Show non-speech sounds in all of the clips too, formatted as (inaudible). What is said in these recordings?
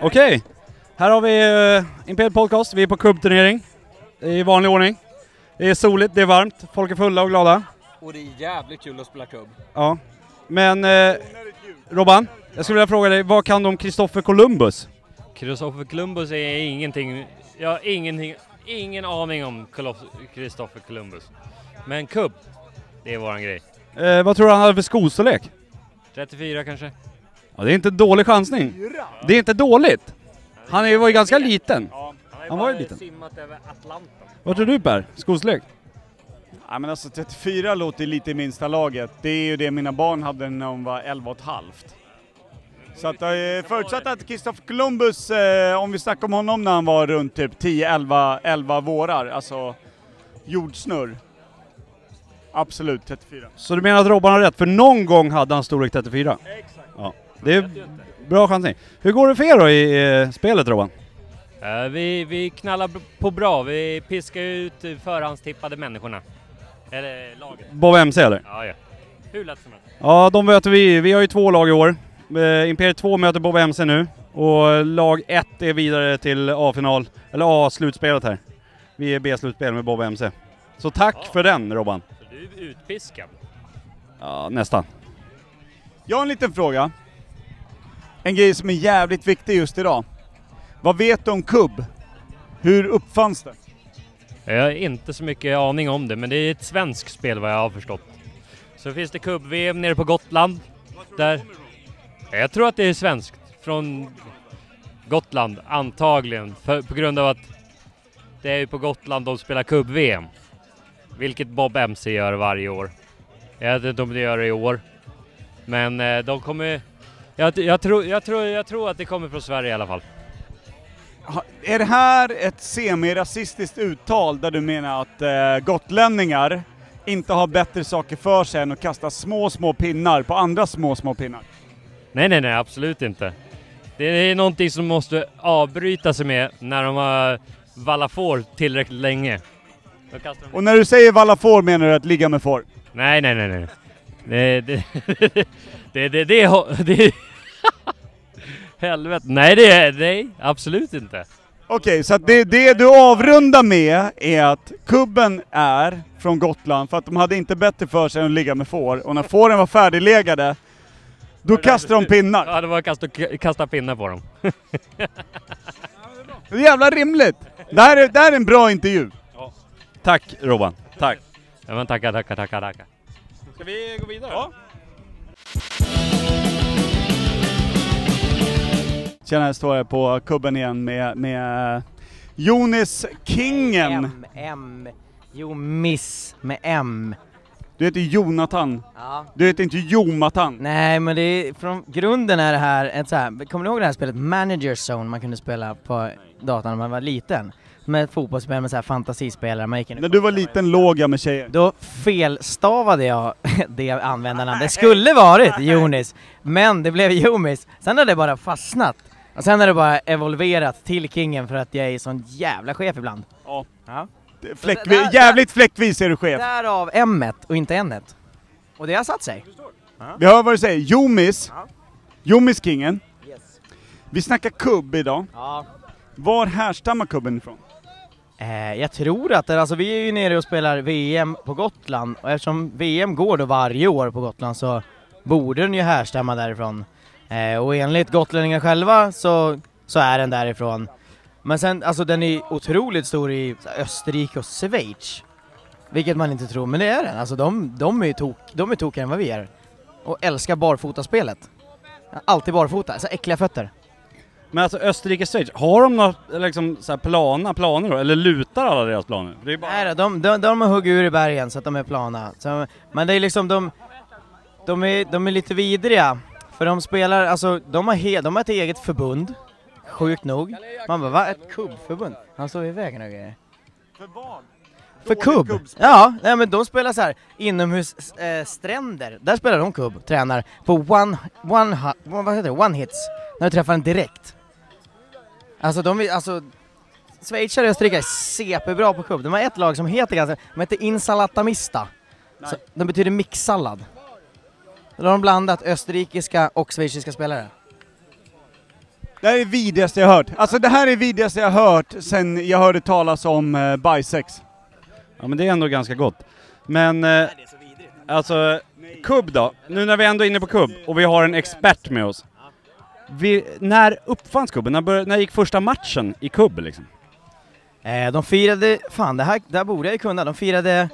Okej, här har vi uh, Imperial Podcast. Vi är på kubbturnering i vanlig ordning. Det är soligt, det är varmt, folk är fulla och glada. Och det är jävligt kul att spela kubb. Ja. Men eh, Robban, jag skulle vilja fråga dig, vad kan du om Kristoffer Columbus? Kristoffer Columbus är ingenting, jag har ingenting, ingen aning om Kristoffer Columbus. Men kubb, det är våran grej. Eh, vad tror du han hade för skostorlek? 34 kanske? Ja, det är inte en dålig chansning. Det är inte dåligt. Han är- var ju ganska liten. Han var ju liten. simmat över Atlanten. Vad tror du Per? Skostorlek? Ja, men alltså 34 låter lite i minsta laget. Det är ju det mina barn hade när de var 11 och ett halvt. Så att, eh, förutsatt att Kristoffer Columbus, eh, om vi snackar om honom när han var runt typ 10, 11, 11 vårar, alltså jordsnurr. Absolut 34. Så du menar att Robban har rätt? För någon gång hade han storlek 34? Exakt. Ja. Det är bra chansning. Hur går det för er då i eh, spelet Robban? Eh, vi, vi knallar på bra, vi piskar ut eh, förhandstippade människorna. Eller laget. Bob MC eller? Ja, ja. Hur lätt som helst. Ja, de möter vi. Vi har ju två lag i år. Eh, Imperiet 2 möter Bob MC nu. Och lag 1 är vidare till A-final, eller A-slutspelet här. Vi är B-slutspel med Bob MC. Så tack Ja. för den Robban. Så du är utpiskad. Ja, nästan. Jag har en liten fråga. En grej som är jävligt viktig just idag. Vad vet du om kubb? Hur uppfanns det? Jag har inte så mycket aning om det, men det är ett svenskt spel vad jag har förstått. Så finns det kubb-VM nere på Gotland. Där... Jag tror att det är svenskt. Från Gotland, antagligen. För, på grund av att det är ju på Gotland de spelar kubb-VM. Vilket Bob MC gör varje år. Jag vet inte om de gör det i år. Men eh, de kommer... Jag, jag, tror, jag, tror, jag tror att det kommer från Sverige i alla fall. Är det här ett semi-rasistiskt uttal där du menar att eh, gotlänningar inte har bättre saker för sig än att kasta små, små pinnar på andra små, små pinnar? Nej, nej, nej, absolut inte. Det är någonting som måste avbryta sig med när de har vallat får tillräckligt länge. Och när du säger valla får menar du att ligga med får? Nej, nej, nej, nej. Det, det, (laughs) det, det, det, det, det (laughs) Helvete. Nej, det är, nej, absolut inte. Okej, så att det, det du avrundar med är att kubben är från Gotland för att de hade inte bättre för sig än att ligga med får, och när fåren var färdiglegade, då kastade de pinnar. Ja, det var att kasta, kasta pinnar på dem. (laughs) Det är jävla rimligt! Det här är, det här är en bra intervju. Tack Robban. Tack. Ja, men tackar, tackar, tackar, tackar. Ska vi gå vidare? Ja. Tjena, jag står här på kubben igen med, med Jonis Kingen. M, M, jo Miss med M. Du heter Jonathan. Ja. Du heter inte Jonathan. Nej men det är, från grunden är det här ett så här, kommer ni ihåg det här spelet Manager Zone man kunde spela på datorn när man var liten? Med fotbollsspel med så här fantasispelare, man gick in När du var liten låg jag med tjejer. Då felstavade jag (laughs) det användarnamnet. Det skulle varit Jonis, men det blev Jomis. Sen har det bara fastnat. Och sen har det bara evolverat till Kingen för att jag är sån jävla chef ibland. Ja. Ja. Fläckvis, jävligt fläckvis är du chef. Därav m och inte n Och det har satt sig. Vi hör vad du säger. Jomis. Ja. Jomis Kingen. Yes. Vi snackar kubb idag. Ja. Var härstammar kubben ifrån? Eh, jag tror att det, alltså vi är ju nere och spelar VM på Gotland och eftersom VM går då varje år på Gotland så borde den ju härstamma därifrån. Eh, och enligt gotlänningar själva så, så är den därifrån. Men sen, alltså den är otroligt stor i Österrike och Schweiz. Vilket man inte tror, men det är den. Alltså de, de är tok, de är tokigare än vad vi är. Och älskar barfotaspelet. Alltid barfota, så äckliga fötter. Men alltså Österrike Schweiz, har de några liksom, så här plana planer då? Eller lutar alla deras planer? Det är bara... Nej de, de, de har huggit ur i bergen så att de är plana. Så, men det är liksom de, de är, de är lite vidriga. För de spelar, alltså de har, he, de har ett eget förbund. Sjukt nog. Man bara, va? Ett kubbförbund? Han står i vägen och grejer. För vad? För kubb? Ja, nej men de spelar så här inomhus äh, stränder. Där spelar de kubb, tränar på one, one, vad heter det? one hits. När du träffar den direkt. Alltså de alltså Schweizare och Österrike är CP-bra på kubb. De har ett lag som heter ganska, de heter Insalatamista. Så, de betyder mixsallad. Då har de blandat österrikiska och schweiziska spelare. Det här är det vidrigaste jag hört. Alltså det här är det vidrigaste jag hört sen jag hörde talas om uh, bajsex. Ja men det är ändå ganska gott. Men, eh, alltså, kubb då? Nu när vi ändå är inne på kubb och vi har en expert med oss. Vi, när uppfanns kubben? När, bör, när gick första matchen i kubb liksom? Eh, de firade, fan det här, det här borde jag ju kunna, de firade,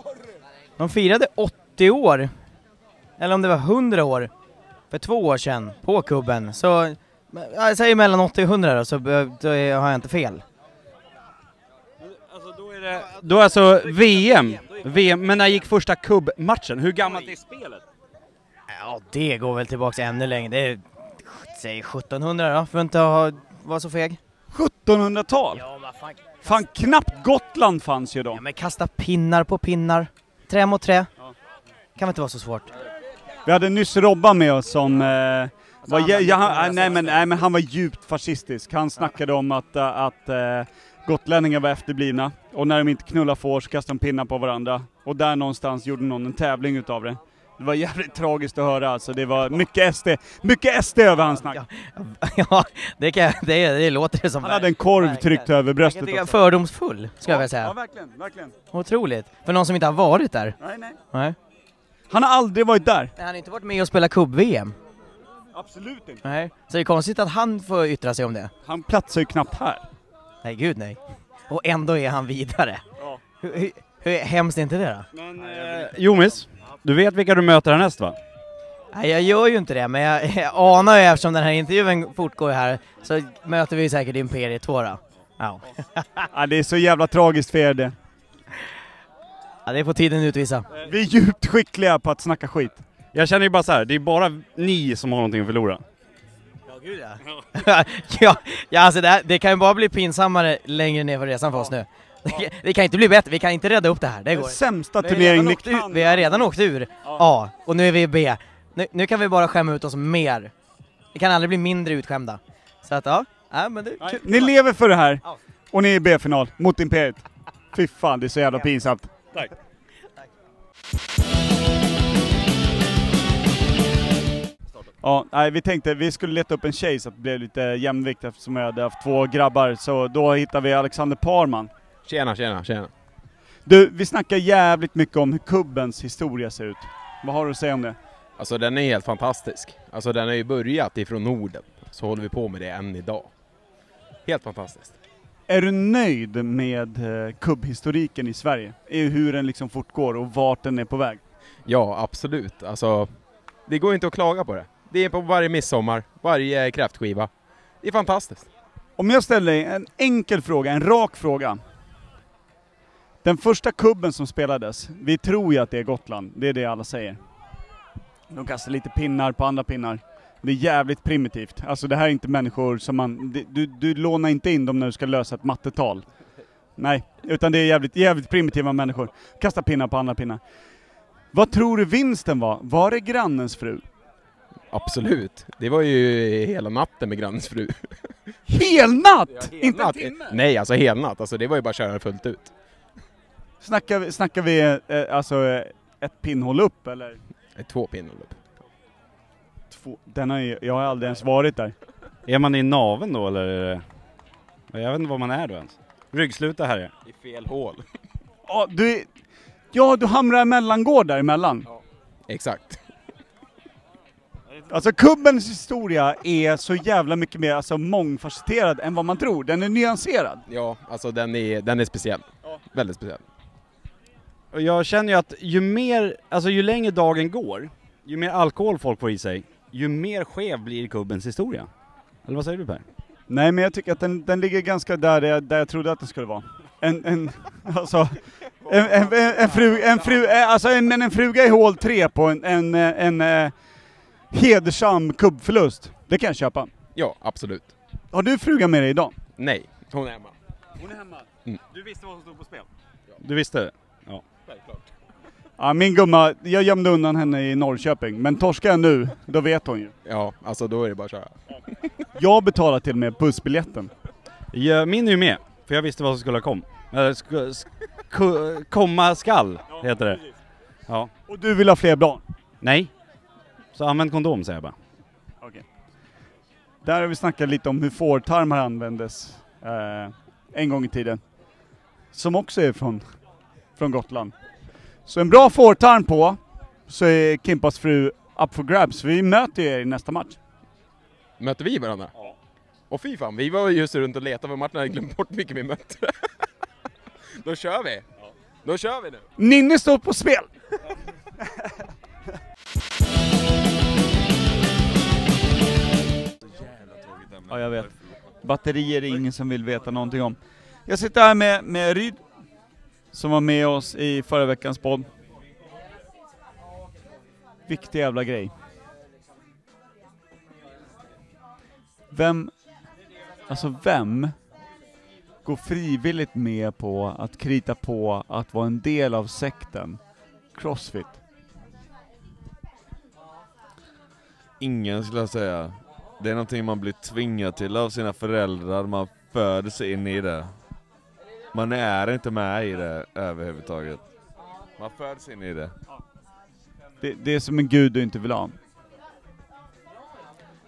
de firade 80 år, eller om det var 100 år, för två år sedan, på kubben. Så, jag säger mellan 80 och 100 då, så då är- har jag inte fel. Alltså då är det... Då är alltså VM, VM, men när gick första kubbmatchen? Hur gammalt är spelet? Ja, det går väl tillbaka ännu längre, det är, säg 1700 då, för att inte ha, vara så feg. 1700-tal! Ja, men fan. Fan, knappt Gotland fanns ju då. Ja men kasta pinnar på pinnar, trä mot trä. Kan väl inte vara så svårt? Vi hade nyss Robban med oss som... Eh, var, han ja, ja, han, nej, men, nej men han var djupt fascistisk. Han snackade om att, eh, att eh, gotlänningar var efterblivna, och när de inte knullar får så kastade de pinnar på varandra. Och där någonstans gjorde någon en tävling utav det. Det var jävligt tragiskt att höra alltså, det var mycket SD, mycket SD över hans snack. ja, det, kan, det, det låter det som. Han hade en korv tryckt över bröstet också. fördomsfull, ska jag vilja säga. Ja, verkligen, verkligen. Otroligt. För någon som inte har varit där. Nej, nej. Nej. Han har aldrig varit där. Han har inte varit med och spelat kubb-VM. Absolut inte. Nej. Så det är konstigt att han får yttra sig om det. Han platsar ju knappt här. Nej, gud nej. Och ändå är han vidare. Ja. Hur, hur, hur hemskt är inte det då? Men, eh, Jomis, du vet vilka du möter härnäst va? Nej, jag gör ju inte det, men jag, (laughs) jag anar ju eftersom den här intervjun fortgår här, så möter vi säkert Imperiet 2 då. Ja. Ja, det är så jävla tragiskt för er det. Ja, det får tiden utvisa. Vi är djupt skickliga på att snacka skit. Jag känner ju bara så här, det är bara ni som har någonting att förlora. Ja, gud ja. (laughs) ja, ja alltså det, här, det kan ju bara bli pinsammare längre ner på resan för oss nu. Det kan- Det kan inte bli bättre, vi kan inte rädda upp det här, det går sämsta turnering ni kan. Vi har redan åkt ur A, och nu är vi i B. Nu, nu kan vi bara skämma ut oss mer. Vi kan aldrig bli mindre utskämda. Så att ja, ja men det. Ni lever för det här. Och ni är i B-final mot Imperiet. Fy fan, det är så jävla pinsamt. Tack. Ja, nej, vi tänkte vi skulle leta upp en tjej så att det blev lite jämvikt eftersom jag hade haft två grabbar. Så då hittade vi Alexander Parman. Tjena, tjena, tjena. Du, vi snackar jävligt mycket om hur kubbens historia ser ut. Vad har du att säga om det? Alltså den är helt fantastisk. Alltså den har ju börjat ifrån Norden, så håller vi på med det än idag. Helt fantastiskt. Är du nöjd med eh, kubbhistoriken i Sverige? Hur den liksom fortgår och vart den är på väg? Ja, absolut. Alltså, det går inte att klaga på det. Det är på varje midsommar, varje kräftskiva. Det är fantastiskt. Om jag ställer dig en enkel fråga, en rak fråga. Den första kubben som spelades, vi tror ju att det är Gotland, det är det alla säger. De kastar lite pinnar på andra pinnar. Det är jävligt primitivt. Alltså det här är inte människor som man, du, du lånar inte in dem när du ska lösa ett mattetal. Nej, utan det är jävligt, jävligt primitiva människor. Kasta pinnar på andra pinnar. Vad tror du vinsten var? Var det grannens fru? Absolut. Det var ju hela natten med grannens fru. (laughs) Helnatt! inte en Natt. timme! Nej, alltså helnatt. Alltså det var ju bara att köra fullt ut. Snackar vi, snackar vi eh, alltså ett pinnhål upp eller? Eh, Två pinnar upp. Två, den har ju, jag har aldrig ens varit där. Är man i naven då eller? är Jag vet inte vad man är då ens. Ryggsluta här är. I fel hål. (laughs) Ja, du, är- ja, du hamrar mellangård däremellan. Exakt. Alltså kubbens historia är så jävla mycket mer alltså, mångfacetterad än vad man tror. Den är nyanserad. Ja, alltså den är, den är speciell. Väldigt speciell. Och jag känner ju att ju mer, alltså ju längre dagen går, ju mer alkohol folk får i sig, ju mer skev blir kubbens historia. Eller vad säger du Per? Nej, men jag tycker att den, den ligger ganska där jag, där jag trodde att den skulle vara. En, en, alltså, en, en, en, en fru, en fru, eh, alltså en, en, en fruga i hål tre på en, en, eh, en, en hedersam kubbförlust. Det kan jag köpa. Ja, absolut. Har du fruga med dig idag? Nej, hon är hemma. Hon är hemma. Mm. Du visste vad som stod på spel? Du visste det? Ja. Självklart. Ja, min gumma, jag gömde undan henne i Norrköping, men torskar jag nu, då vet hon ju. Ja, alltså då är det bara att köra. Jag betalar till och med bussbiljetten. Ja, min är ju med, för jag visste vad som skulle komma. Eller sk- sk- komma skall, heter det. Ja. Och du vill ha fler barn? Nej. Så använd kondom säger jag bara. Där har vi snackat lite om hur fårtarmar användes eh, en gång i tiden. Som också är från, från Gotland. Så en bra fårtarm på, så är Kimpas fru up for grabs. Vi möter er i nästa match. Möter vi varandra? Ja. Och fy fan, vi var just runt och letade för Martin hade glömt bort vilka vi mötte. (laughs) Då kör vi! Då kör vi nu! Ninni står på spel! (laughs) Ja, jag vet. Batterier är ingen som vill veta någonting om. Jag sitter här med, med Ryd, som var med oss i förra veckans podd. Viktig jävla grej. Vem, alltså vem går frivilligt med på att krita på att vara en del av sekten Crossfit? Ingen skulle jag säga. Det är någonting man blir tvingad till av sina föräldrar, man föds in i det. Man är inte med i det överhuvudtaget. Man föds in i det. Det, det är som en gud du inte vill ha.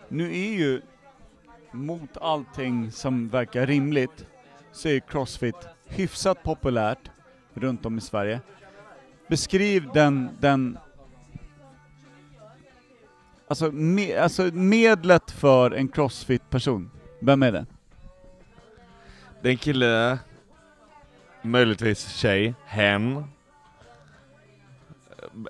Nu är ju, mot allting som verkar rimligt, så är Crossfit hyfsat populärt runt om i Sverige. Beskriv den, den Alltså, me, alltså medlet för en Crossfit-person, vem är det? Det är en kille, möjligtvis tjej, hen.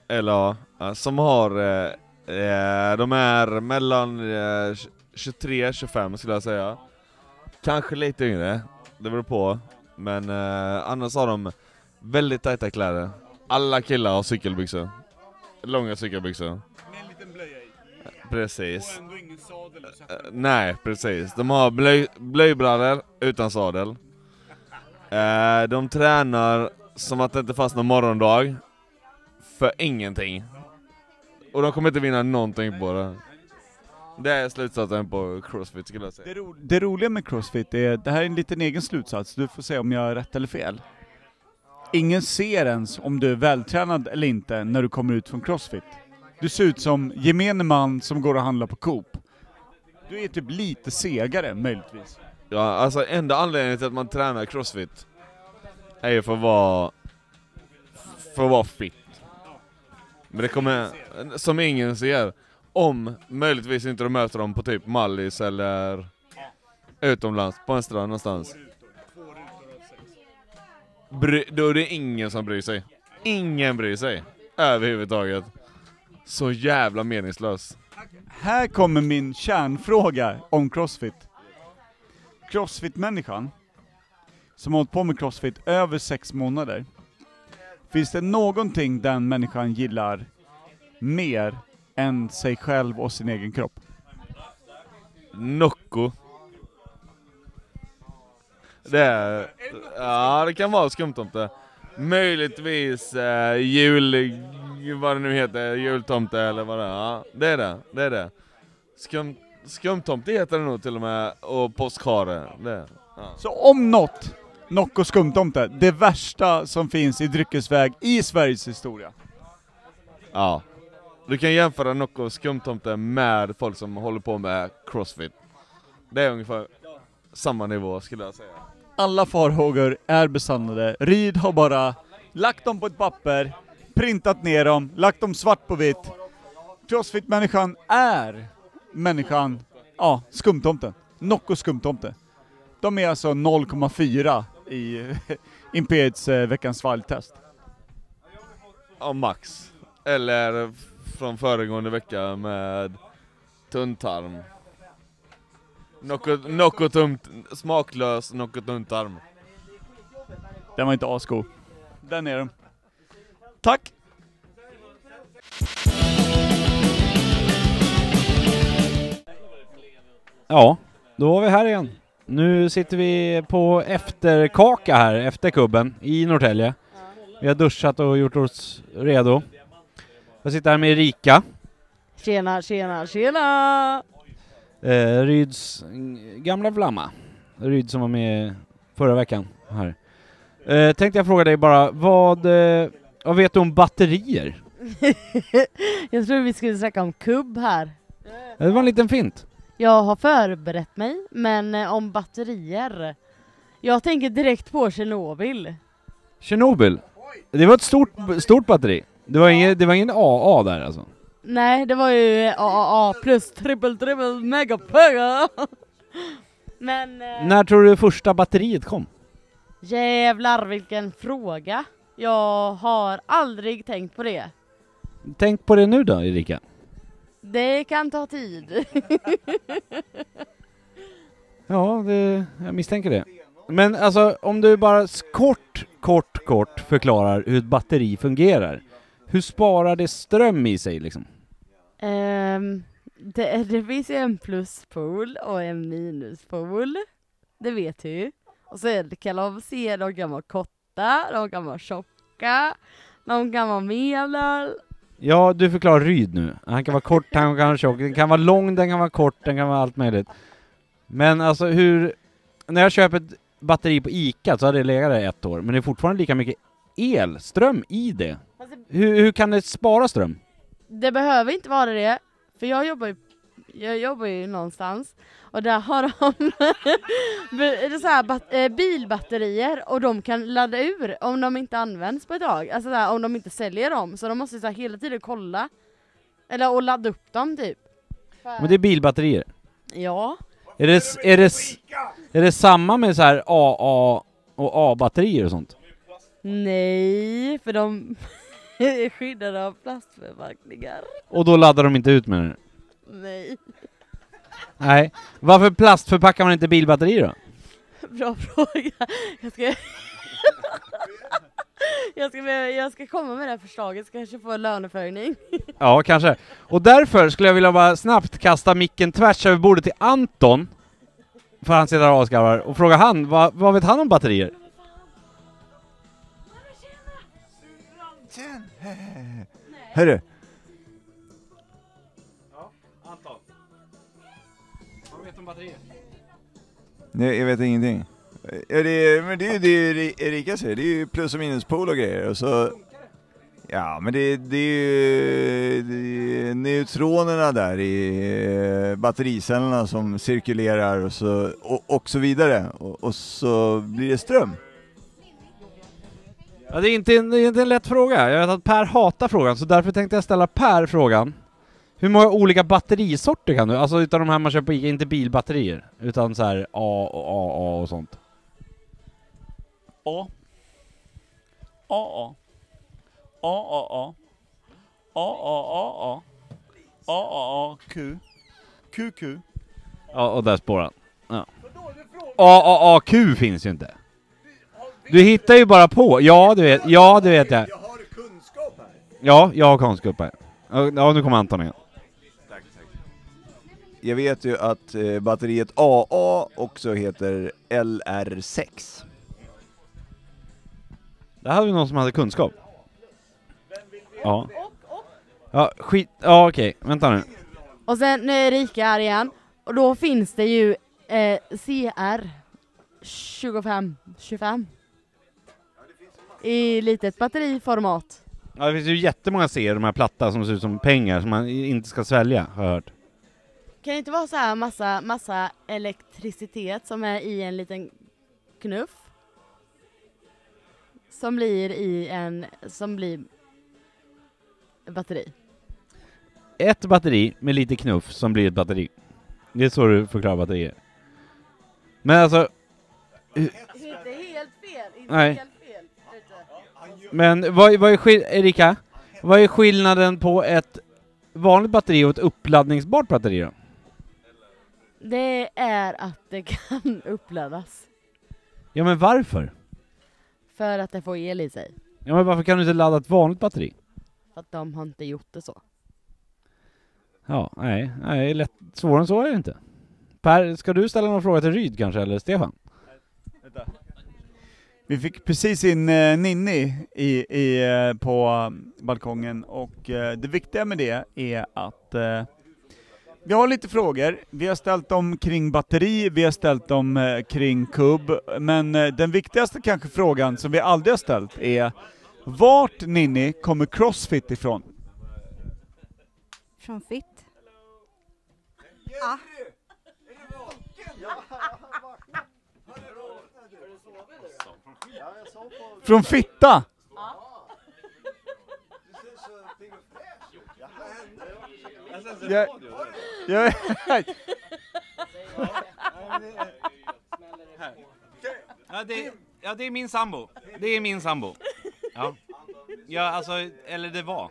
Eller ja, som har, eh, eh, de är mellan eh, 23-25 skulle jag säga. Kanske lite yngre, det beror på. Men eh, annars har de väldigt tajta kläder. Alla killar har cykelbyxor. Långa cykelbyxor. Med en liten blöja i. Precis. ändå ingen sadel nej, precis. De har blöj, blöjbrallor utan sadel. Eh, de tränar som att det inte fanns någon morgondag. För ingenting. Och de kommer inte vinna någonting på det. Det är slutsatsen på Crossfit skulle jag säga. Det, ro, det roliga med Crossfit är, det här är en liten egen slutsats, du får säga om jag har rätt eller fel. Ingen ser ens om du är vältränad eller inte när du kommer ut från Crossfit. Du ser ut som gemene man som går och handlar på Coop. Du är typ lite segare möjligtvis. Ja, alltså enda anledningen till att man tränar Crossfit är ju för att vara, för att vara fit. Men det kommer, som ingen ser, om möjligtvis inte du möter dem på typ Mallis eller utomlands, på en strand någonstans. Bry, då är det ingen som bryr sig. Ingen bryr sig. Överhuvudtaget. Så jävla meningslös. Här kommer min kärnfråga om Crossfit. Crossfit-människan, som har hållit på med Crossfit över sex månader, finns det någonting den människan gillar mer än sig själv och sin egen kropp? Nocco. Det är, ja det kan vara skumtomte. Möjligtvis eh, jul, vad det nu heter, jultomte eller vad det är. Ja, det är det, det är det. Skum, skumtomte heter det nog till och med, och påskhare. Det. Ja. Så om något, Nocco skumtomte, det värsta som finns i dryckesväg i Sveriges historia. ja. Du kan jämföra Nocco skumtomte med folk som håller på med crossfit. Det är ungefär samma nivå skulle jag säga. Alla farhågor är besannade. Ryd har bara lagt dem på ett papper, printat ner dem, lagt dem svart på vitt. Crossfit-människan är människan, ja, skumtomten. Nocco skumtomte. De är alltså 0,4 i (laughs) Imperiets eh, veckans svalgtest. Ja, max. Eller från föregående vecka med tunntarm. Nocco tunt, smaklös Nocco tunntarm. Den var inte asgod. Den är den. Tack! Ja, då var vi här igen. Nu sitter vi på efterkaka här, efter kubben, i Norrtälje. Vi har duschat och gjort oss redo. Jag sitter här med Erika, Tjena, tjena, tjena! eh, Ryds gamla flamma. Ryd som var med förra veckan här. Eh, tänkte jag fråga dig bara, vad, eh, vad vet du om batterier? (laughs) jag trodde vi skulle snacka om kubb här. Det var en liten fint. Jag har förberett mig, men eh, om batterier. Jag tänker direkt på Tjernobyl. Tjernobyl. Det var ett stort, stort batteri. Det var, ingen, det var ingen AA där alltså. Nej, det var ju AAA plus triple triple megapega. Men eh, När tror du första batteriet kom? jävlar vilken fråga. Jag har aldrig tänkt på det. Tänk på det nu då, Erika. Det kan ta tid. (laughs) Ja, det, jag misstänker det. Men alltså, om du bara kort, kort, kort förklarar hur ett batteri fungerar. Hur sparar det ström i sig liksom? Ehm, det, det finns ju en pluspol och en minuspol. Det vet du ju. Och så är det, kan de se, de kan vara korta, de kan vara tjocka, de kan vara medel. Ja, du förklarar Ryd nu. Han kan vara kort, han kan vara tjock, den kan vara lång, den kan vara kort, den kan vara allt möjligt. Men alltså hur... När jag köper ett batteri på ICA så har det legat där ett år, men det är fortfarande lika mycket elström i det. Hur, hur kan det spara ström? Det behöver inte vara det, för jag jobbar ju, jag jobbar ju någonstans och där har de (laughs) så här, eh, bilbatterier och de kan ladda ur om de inte används på ett tag, alltså så här, om de inte säljer dem, så de måste så här, hela tiden kolla. Eller och ladda upp dem typ. Men det är bilbatterier. Ja. Är det, är det, är det samma med så här AA och A-batterier och sånt? Nej, för de (laughs) är skyddade av plastförpackningar. Och då laddar de inte ut med det? Nej. Nej. Varför plastförpackar man inte bilbatterier då? Bra fråga. Jag ska... jag, ska jag ska komma med det här förslaget, så kanske få en löneförhöjning. Ja, kanske. Och därför skulle jag vilja bara snabbt kasta micken tvärs över bordet till Anton, för han sitter och asgarvar, och fråga han, vad, vad vet han om batterier? Hörru, nej, jag vet ingenting. Ja, det är, men det är ju det är Erika säger, det är ju plus och minuspol och grejer och så... Ja, men det, det är ju det är neutronerna där i eh, battericellerna som cirkulerar och så, och, och så vidare. Och, och så blir det ström. Ja, det är, inte en, det är inte en lätt fråga. Jag vet att Per hatar frågan, så därför tänkte jag ställa Per frågan. Hur många olika batterisorter kan du? Alltså utav de här man köper på Ica, inte bilbatterier, utan så här A och AA och sånt. A. AA. AAA. AAAA. AAAQ. QQ. Ja, och där spårar han. Ja. AAAQ finns ju inte. Du hittar ju bara på. Ja, du vet. Ja, du vet jag. Ja, jag har kunskap här. Ja, nu kommer Anton igen. Jag vet ju att eh, batteriet AA också heter LR6. Där hade vi någon som hade kunskap. Ja. Ja, skit. Ja, okej. Vänta nu. Och sen, nu är Erika här igen, och då finns det ju eh, CR 25, 25. I litet batteriformat. Ja, det finns ju jättemånga serier, de här platta som ser ut som pengar som man inte ska svälja, har jag hört. Kan det inte vara så här massa, massa elektricitet som är i en liten knuff? Som blir i en, som blir batteri. Ett batteri med lite knuff som blir ett batteri. Det är så du förklarar batterier. Men alltså, Inte helt fel, inte Nej. helt fel. men vad, vad är skill- Erika? Vad är skillnaden på ett vanligt batteri och ett uppladdningsbart batteri då? Det är att det kan (laughs) uppladdas. Ja men varför? För att det får el i sig. Ja men varför kan du inte ladda ett vanligt batteri? För att de har inte gjort det så. Ja, nej, nej, lätt, svårare än så är det inte. Per, ska du ställa någon fråga till Ryd kanske, eller Stefan? Vi fick precis in eh, Ninni i, i, eh, på eh, balkongen och eh, det viktiga med det är att eh, vi har lite frågor. Vi har ställt dem kring batteri, vi har ställt dem eh, kring kubb, men eh, den viktigaste kanske frågan som vi aldrig har ställt är vart Ninni kommer Crossfit ifrån? Från Fitt. Ah. (laughs) Från Fitta? Jag, jag, (laughs) Ja det, ja, det är min sambo. Det är min sambo. Ja. Ja, alltså, eller det var.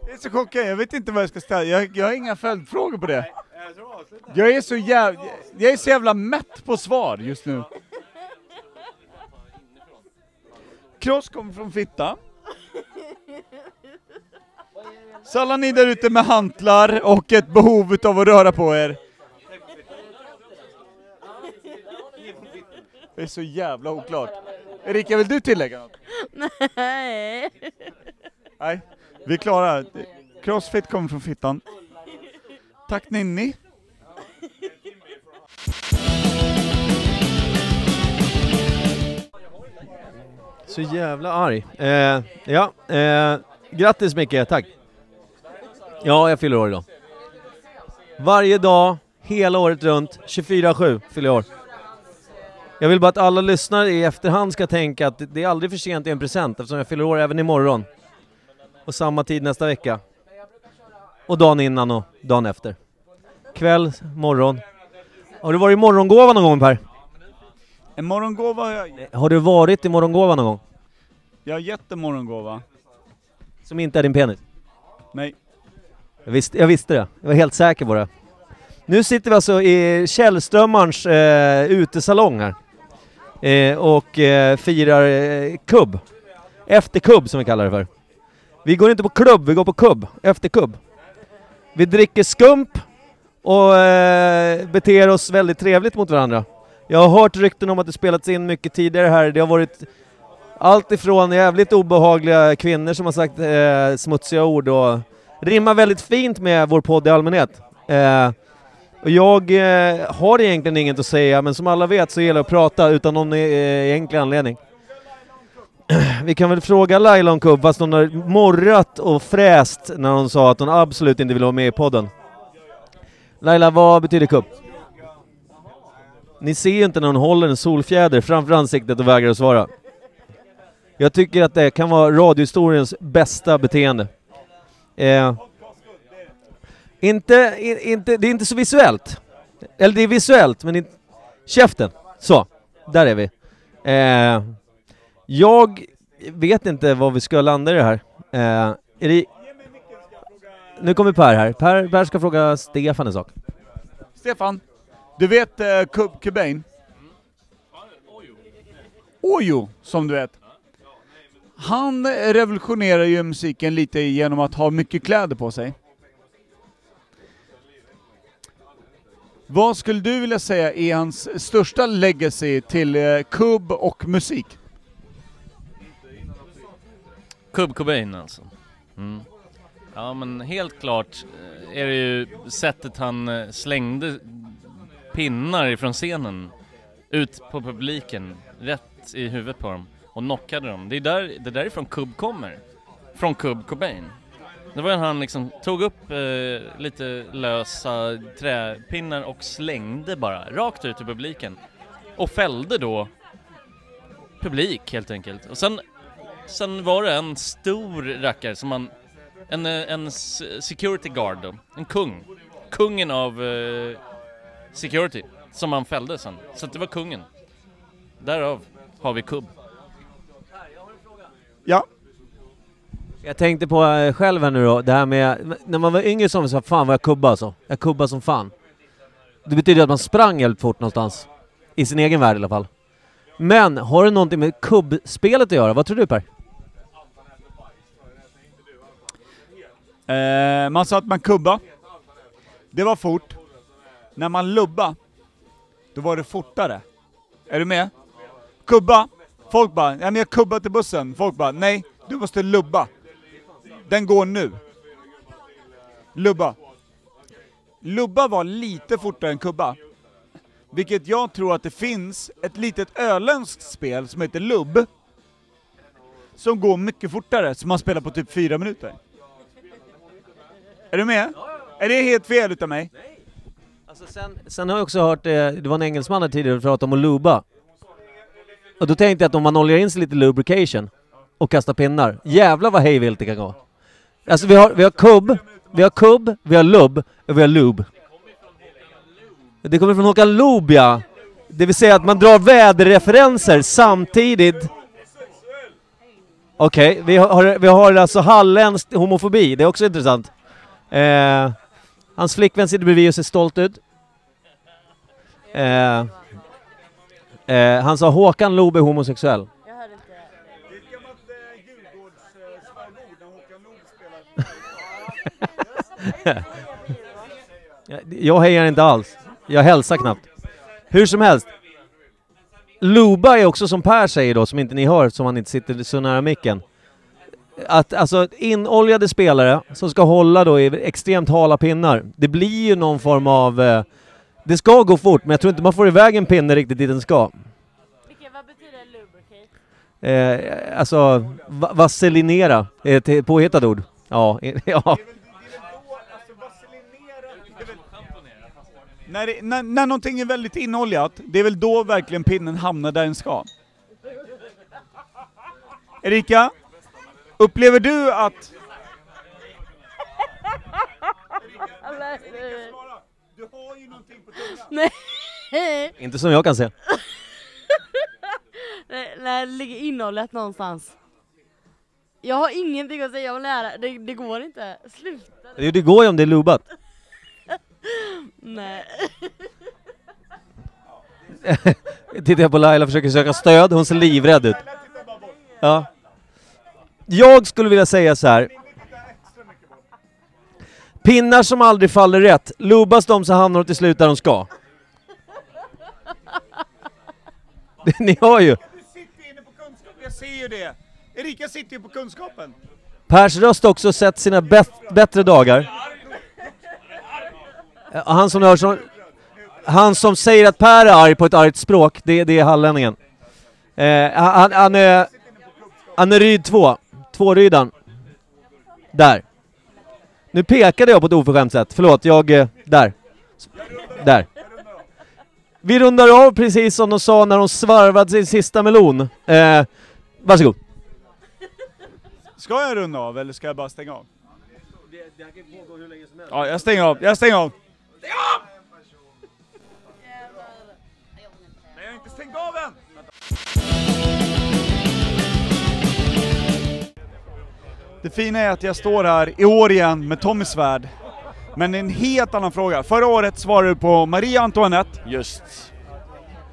jag är så chockad, jag vet inte vad jag ska ställa. Jag, jag har inga följdfrågor på det. Jag är så jävla, jag är så jävla mätt på svar just nu. Cross kommer från Fitta. Så alla ni där ute med hantlar och ett behov av att röra på er. Det är så jävla oklart. Erika, vill du tillägga något? Nej. Nej, vi är klara. Crossfit kommer från Fittan. Tack Ninni. Så jävla arg. Eh, ja, eh, grattis Micke, tack. Ja, jag fyller år idag. Varje dag, hela året runt, 24-7 fyller jag år. Jag vill bara att alla lyssnare i efterhand ska tänka att det är aldrig för sent i en present eftersom jag fyller år även imorgon. Och samma tid nästa vecka. Och dagen innan och dagen efter. Kväll, morgon. Har du varit i morgongåva någon gång Per? En morgongåva har jag, Har du varit i morgongåva någon gång? jag har gett en morgongåva. Som inte är din penis? Nej. Jag visste, jag visste det, jag var helt säker på det. Nu sitter vi alltså i Källströmmarns eh, utesalong här. Eh, och eh, firar eh, kubb. Efter kubb som vi kallar det för. Vi går inte på klubb, vi går på kubb. Efter kubb. Vi dricker skump och eh, beter oss väldigt trevligt mot varandra. Jag har hört rykten om att det spelats in mycket tidigare här. Det har varit allt ifrån jävligt obehagliga kvinnor som har sagt eh, smutsiga ord och rimmar väldigt fint med vår podd i allmänhet. Eh, och jag eh, har egentligen inget att säga, men som alla vet så gäller det att prata utan någon eh, egentlig anledning. (clears throat) Vi kan väl fråga Laila om kubb, fast hon har morrat och fräst när hon sa att hon absolut inte vill vara med i podden. Laila, vad betyder kubb? Ni ser ju inte när hon håller en solfjäder framför ansiktet och vägrar att svara. Jag tycker att det kan vara radiohistoriens bästa beteende. Eh, inte, i- inte, det är inte så visuellt. Eller det är visuellt, men inte... Käften! Så, där är vi. Eh, jag vet inte vad vi ska landa i det här. Eh, är det... Nu kommer Per här. Per, per ska fråga Stefan en sak. Stefan, du vet uh, Kub Cobain? Ojo, som du vet. Han revolutionerar ju musiken lite genom att ha mycket kläder på sig. Vad skulle du vilja säga är hans största legacy till eh, kubb och musik? Kub Cobain alltså. Mm. Ja men helt klart eh, är det ju sättet han eh, slängde pinnar ifrån scenen ut på publiken, rätt i huvudet på dem och knockade dem. Det är där, det är därifrån Kub kommer. Från Kub Cobain. Det var när han liksom tog upp eh, lite lösa träpinnar och slängde bara rakt ut i publiken. Och fällde då publik helt enkelt. Och sen Sen var det en stor rackare som man, en, eh, en security guard då, en kung. Kungen av eh, security, som han fällde sen. Så det var kungen. Därav har vi kubb. Ja. Jag tänkte på eh, själv här nu då, det här med, när man var yngre så sa fan vad jag kubba alltså. Jag kubba som fan. Det betyder att man sprang jävligt fort någonstans. I sin egen värld i alla fall. Men, har det någonting med kubbspelet att göra? Vad tror du Per? Eh, man sa att man kubba. Det var fort. När man lubba, då var det fortare. Är du med? Kubba. Folk bara, ja men jag kubbar till bussen. Folk bara, nej, du måste lubba. Den går nu. Lubba. Lubba var lite fortare än kubba. Vilket jag tror att det finns ett litet öländskt spel som heter lubb. Som går mycket fortare, som man spelar på typ fyra minuter. Är du med? Är det helt fel utav mig? Alltså sen, sen har jag också hört, eh, det var en engelsman här tidigare som pratade om att luba. Och då tänkte jag att om man oljar in sig lite lubrication och kastar pinnar, jävlar vad hejvilt det kan gå. Alltså vi har, vi har kubb, vi har kubb, vi har lubb och vi har lub. Det kommer från Håkan Loob ja. Det vill säga att man drar väderreferenser samtidigt. Okej, vi, har, vi har alltså halländsk homofobi, det är också intressant. Eh, hans flickvän sitter bredvid och ser stolt ut. Eh, eh, han sa Håkan Loob är homosexuell. (laughs) Jag hejar inte alls. Jag hälsar knappt. Hur som helst. Luba är också som Per säger då, som inte ni hör, som han inte sitter så nära micken. Att alltså inoljade spelare som ska hålla då i extremt hala pinnar, det blir ju någon form av... Eh, det ska gå fort, men jag tror inte man får iväg en pinne riktigt dit den ska. Vilket, vad betyder lubricate? Eh, alltså, va vaselinera, är ett påhittat ord. Ja, (laughs) ja. När, det, när, när någonting är väldigt inoljat, det är väl då verkligen pinnen hamnar där den ska. Erika, upplever du att... (laughs) Du har ju någonting på tungan. Nej. Inte som jag kan se. (laughs) Nej, nej, det ligger innehållet någonstans. Jag har ingenting att säga om lära, det, det går inte. Sluta. Det det går ju om det är lubat. (laughs) Nej. (laughs) Tittar jag på Laila försöker söka stöd, hon ser livrädd ut. Ja. Jag skulle vilja säga så här. Pinnar som aldrig faller rätt, lubas de så hamnar de till slut där de ska. (laughs) Ni hör ju. Jag ser ju det! Erika sitter ju på kunskapen. Pers röst har också sett sina bättre dagar. Eh, Han som, hör som, han som säger att Per är arg på ett argt språk, det, det är hallänningen. Eh, han, han är... Han är Ryd 2. Tvårydan. Där. Nu pekade jag på ett oförskämt sätt, förlåt, jag... eh, Där. Där. Vi rundar av precis som de sa när de svarvade sin sista melon. Eh, varsågod. Ska jag runda av eller ska jag bara stänga av? Ja, jag stänger av, jag stänger av! Stäng av! Det fina är att jag står här i år igen med Tommy Svärd. Men en helt annan fråga. Förra året svarade du på Marie Antoinette. Just.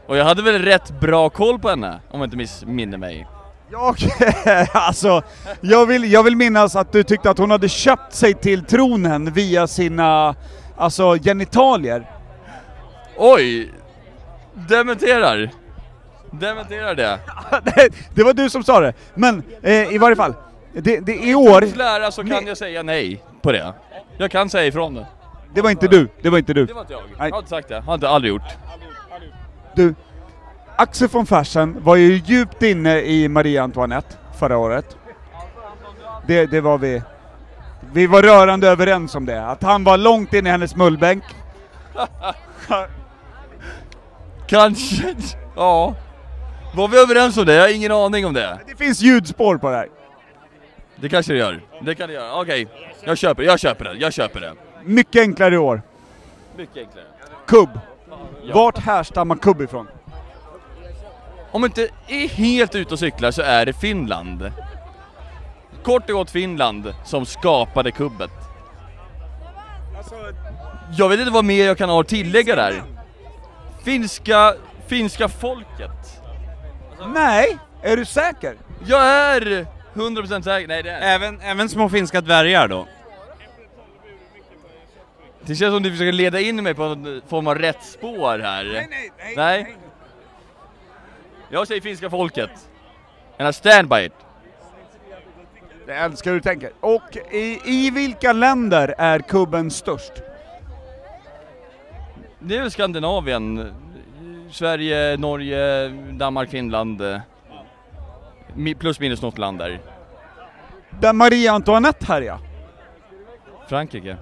Och jag hade väl rätt bra koll på henne, om jag inte missminner mig. Jag, (laughs) alltså, jag vill, jag vill minnas att du tyckte att hon hade köpt sig till tronen via sina, alltså genitalier. Oj! Dementerar. Dementerar det. det, (laughs) det var du som sa det, men eh, i varje fall. Det, det i år... lära så kan jag säga nej på det. Jag kan säga ifrån det. Det var inte du, det var inte du. Det var inte jag. Jag har inte sagt det. Har inte aldrig gjort. Du, Axel von Fersen var ju djupt inne i Marie Antoinette förra året. Det, det var vi. Vi var rörande överens om det, att han var långt in i hennes mullbänk. (laughs) Kanske. Ja. Var vi överens om det? Jag har ingen aning om det. Det finns ljudspår på det här. Det kanske det gör. Det kan det göra. Okej. Jag köper jag köper det. Jag köper det. Mycket enklare i år. Mycket enklare. Kubb. Vart härstammar kubb ifrån? Om jag inte är helt ute och cyklar så är det Finland. Kort och gott Finland som skapade kubbet. Jag vet inte vad mer jag kan ha att tillägga där. Finska, finska folket. Nej, är du säker? Jag är 100% säker, nej det är Även, även små finska dvärgar då? Det känns som du försöker leda in mig på en form av rätt spår här. Nej, nej, nej. nej. Jag säger finska folket. And I stand by it. Jag älskar hur du tänker. Och i, i vilka länder är kubben störst? Det är väl Skandinavien. Sverige, Norge, Danmark, Finland. Plus minus något land där. Där Marie Antoinette härjade? Frankrike.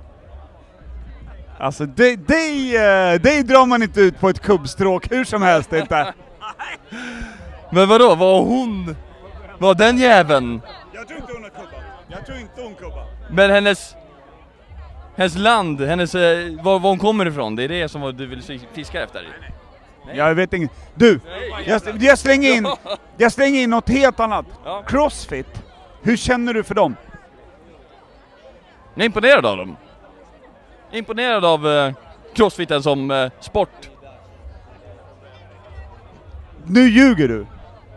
Alltså dig, dig, eh, dig drar man inte ut på ett kubbstråk hur som helst inte. (laughs) Men vadå, var hon... Var den jäveln? Jag tror inte hon har kubbat. Jag tror inte hon kubbar. Men hennes... Hennes land, hennes... eh, Var, var hon kommer ifrån, det är det som du vill fi- fiska efter? Jag vet inget. Du! Jag, jag slänger in, jag slänger in något helt annat. Crossfit. Hur känner du för dem? Jag är imponerad av dem. Jag är imponerad av eh, crossfiten som eh, sport. Nu ljuger du!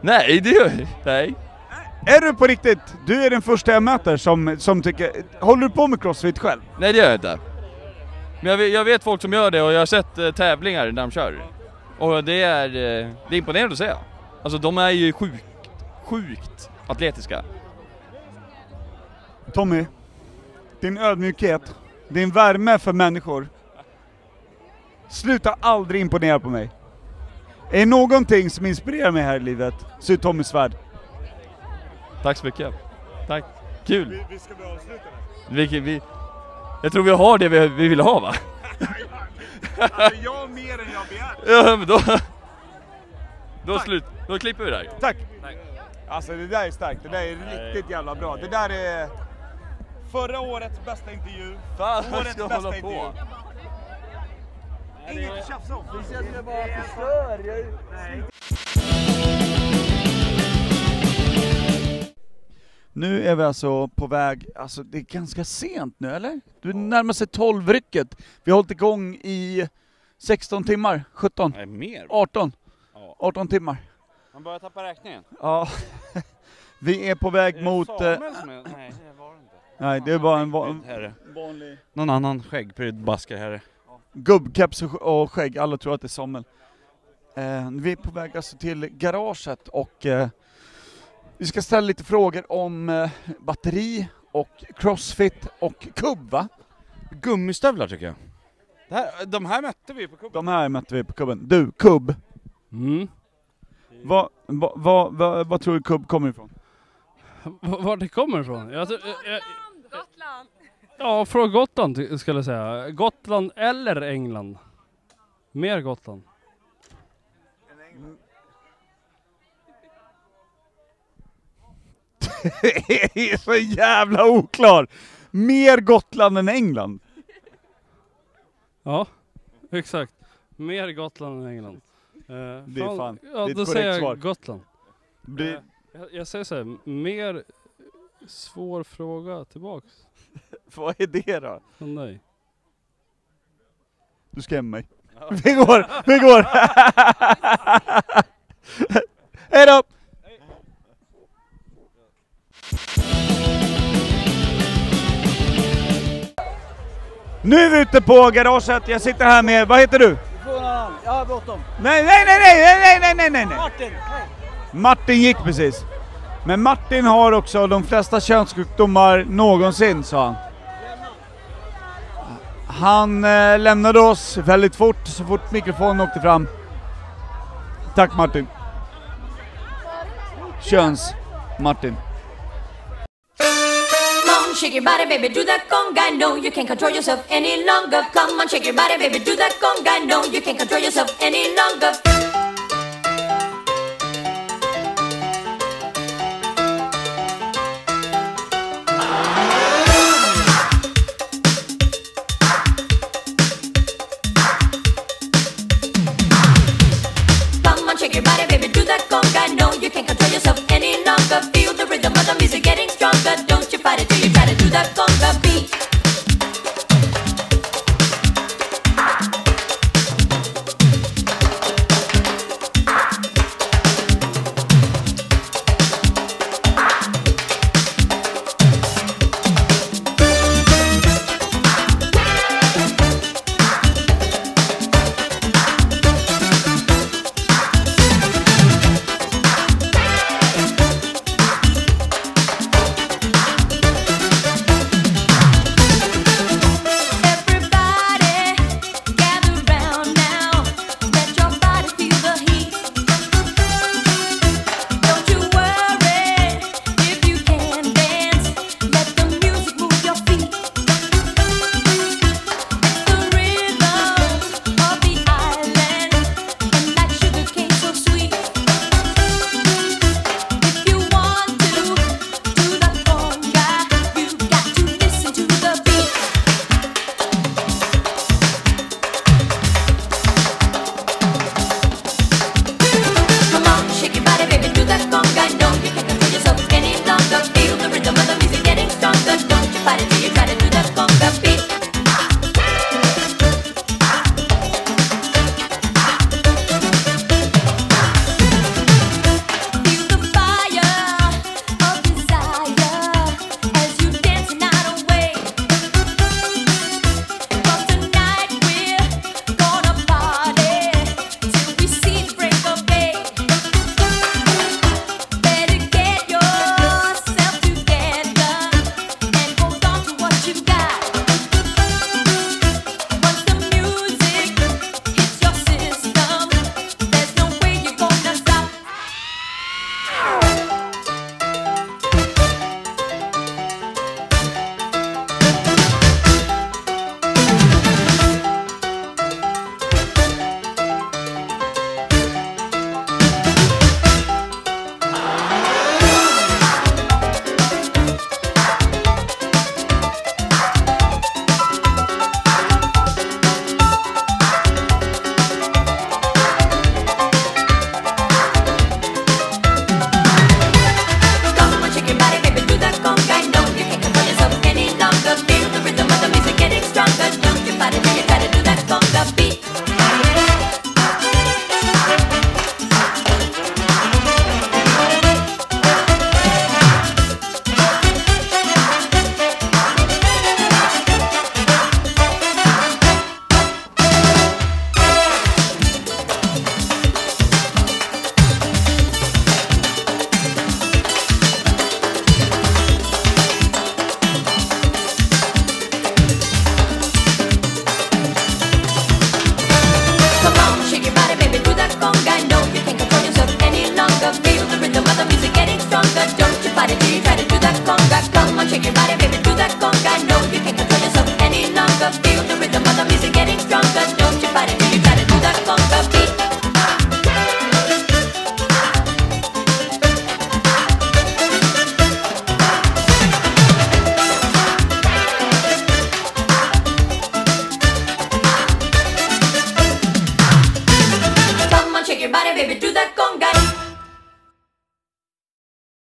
Nej, det gör Nej. Är du på riktigt? Du är den första jag möter som, som tycker... Håller du på med crossfit själv? Nej det gör jag inte. Men jag vet, jag vet folk som gör det och jag har sett eh, tävlingar där de kör. Och det är, eh, det är imponerande att se. Alltså de är ju sjukt, sjukt atletiska. Tommy, din ödmjukhet, din värme för människor. Sluta aldrig imponera på mig. Är det någonting som inspirerar mig här i livet så är Tommy Svärd. Tack så mycket. Tack. Kul. Vi ska börja avsluta Vi, vi, jag tror vi har det vi, vi vill ha va? (laughs) Alltså jag mer än jag begärt. Ja men då... Då slut, då klipper vi där. Tack! Alltså det där är starkt, det där är riktigt jävla bra. Det där är förra årets bästa intervju, Fan, jag årets ska bästa hålla intervju. på. Inget tjafs om. Vi känner bara förstör. Nu är vi alltså på väg, alltså det är ganska sent nu eller? Du närmar sig 12-rycket. Vi har hållit igång i 16 timmar, 17, Nej, mer. 18, Ja. 18 timmar. Man börjar tappa räkningen. Ja, (laughs) vi är på väg mot... eh, Samuel som är... Nej, det var det inte. Nej, det är bara en va- Herre. vanlig... Någon annan skäggprydd baskar gubbkeps och skägg, alla tror att det är Samuel. Eh, vi är på väg alltså till garaget och eh, vi ska ställa lite frågor om eh, batteri och crossfit och kubb va? Gummistövlar tycker jag. Det här, de här mätte vi på kubben. De här mötte vi på kubben. Du, kubb. Mm. Vad va, va, va, vad tror du kubb kommer ifrån? V- Var det kommer ifrån? Jag, tror- jag, jag, ja, från Gotland skulle jag säga. Gotland eller England. Mer Gotland. Är (laughs) så jävla oklar! Mer Gotland än England. Ja, exakt. Mer Gotland än England. Eh, Det är fan- Ja, det är ett då korrekt säger jag svar. Gotland. Det- Eh, jag, jag säger så här, mer svår fråga tillbaks. (laughs) Vad är det då? Från dig. Du skrämmer mig. (laughs) Vi går, vi går! Hej då! Nu är vi ute på garaget, jag sitter här med, vad heter du? Jag har bråttom. Nej, nej, nej, nej, nej, nej, nej, nej! Martin! Martin gick precis. Men Martin har också de flesta könssjukdomar någonsin, sa han. Han eh, lämnade oss väldigt fort, så fort mikrofonen åkte fram. Tack Martin. Köns-Martin. Shake your body, baby, do that conga. No, you can't control yourself any longer. Come on, shake your body, baby, do that conga. No, you can't control yourself any longer.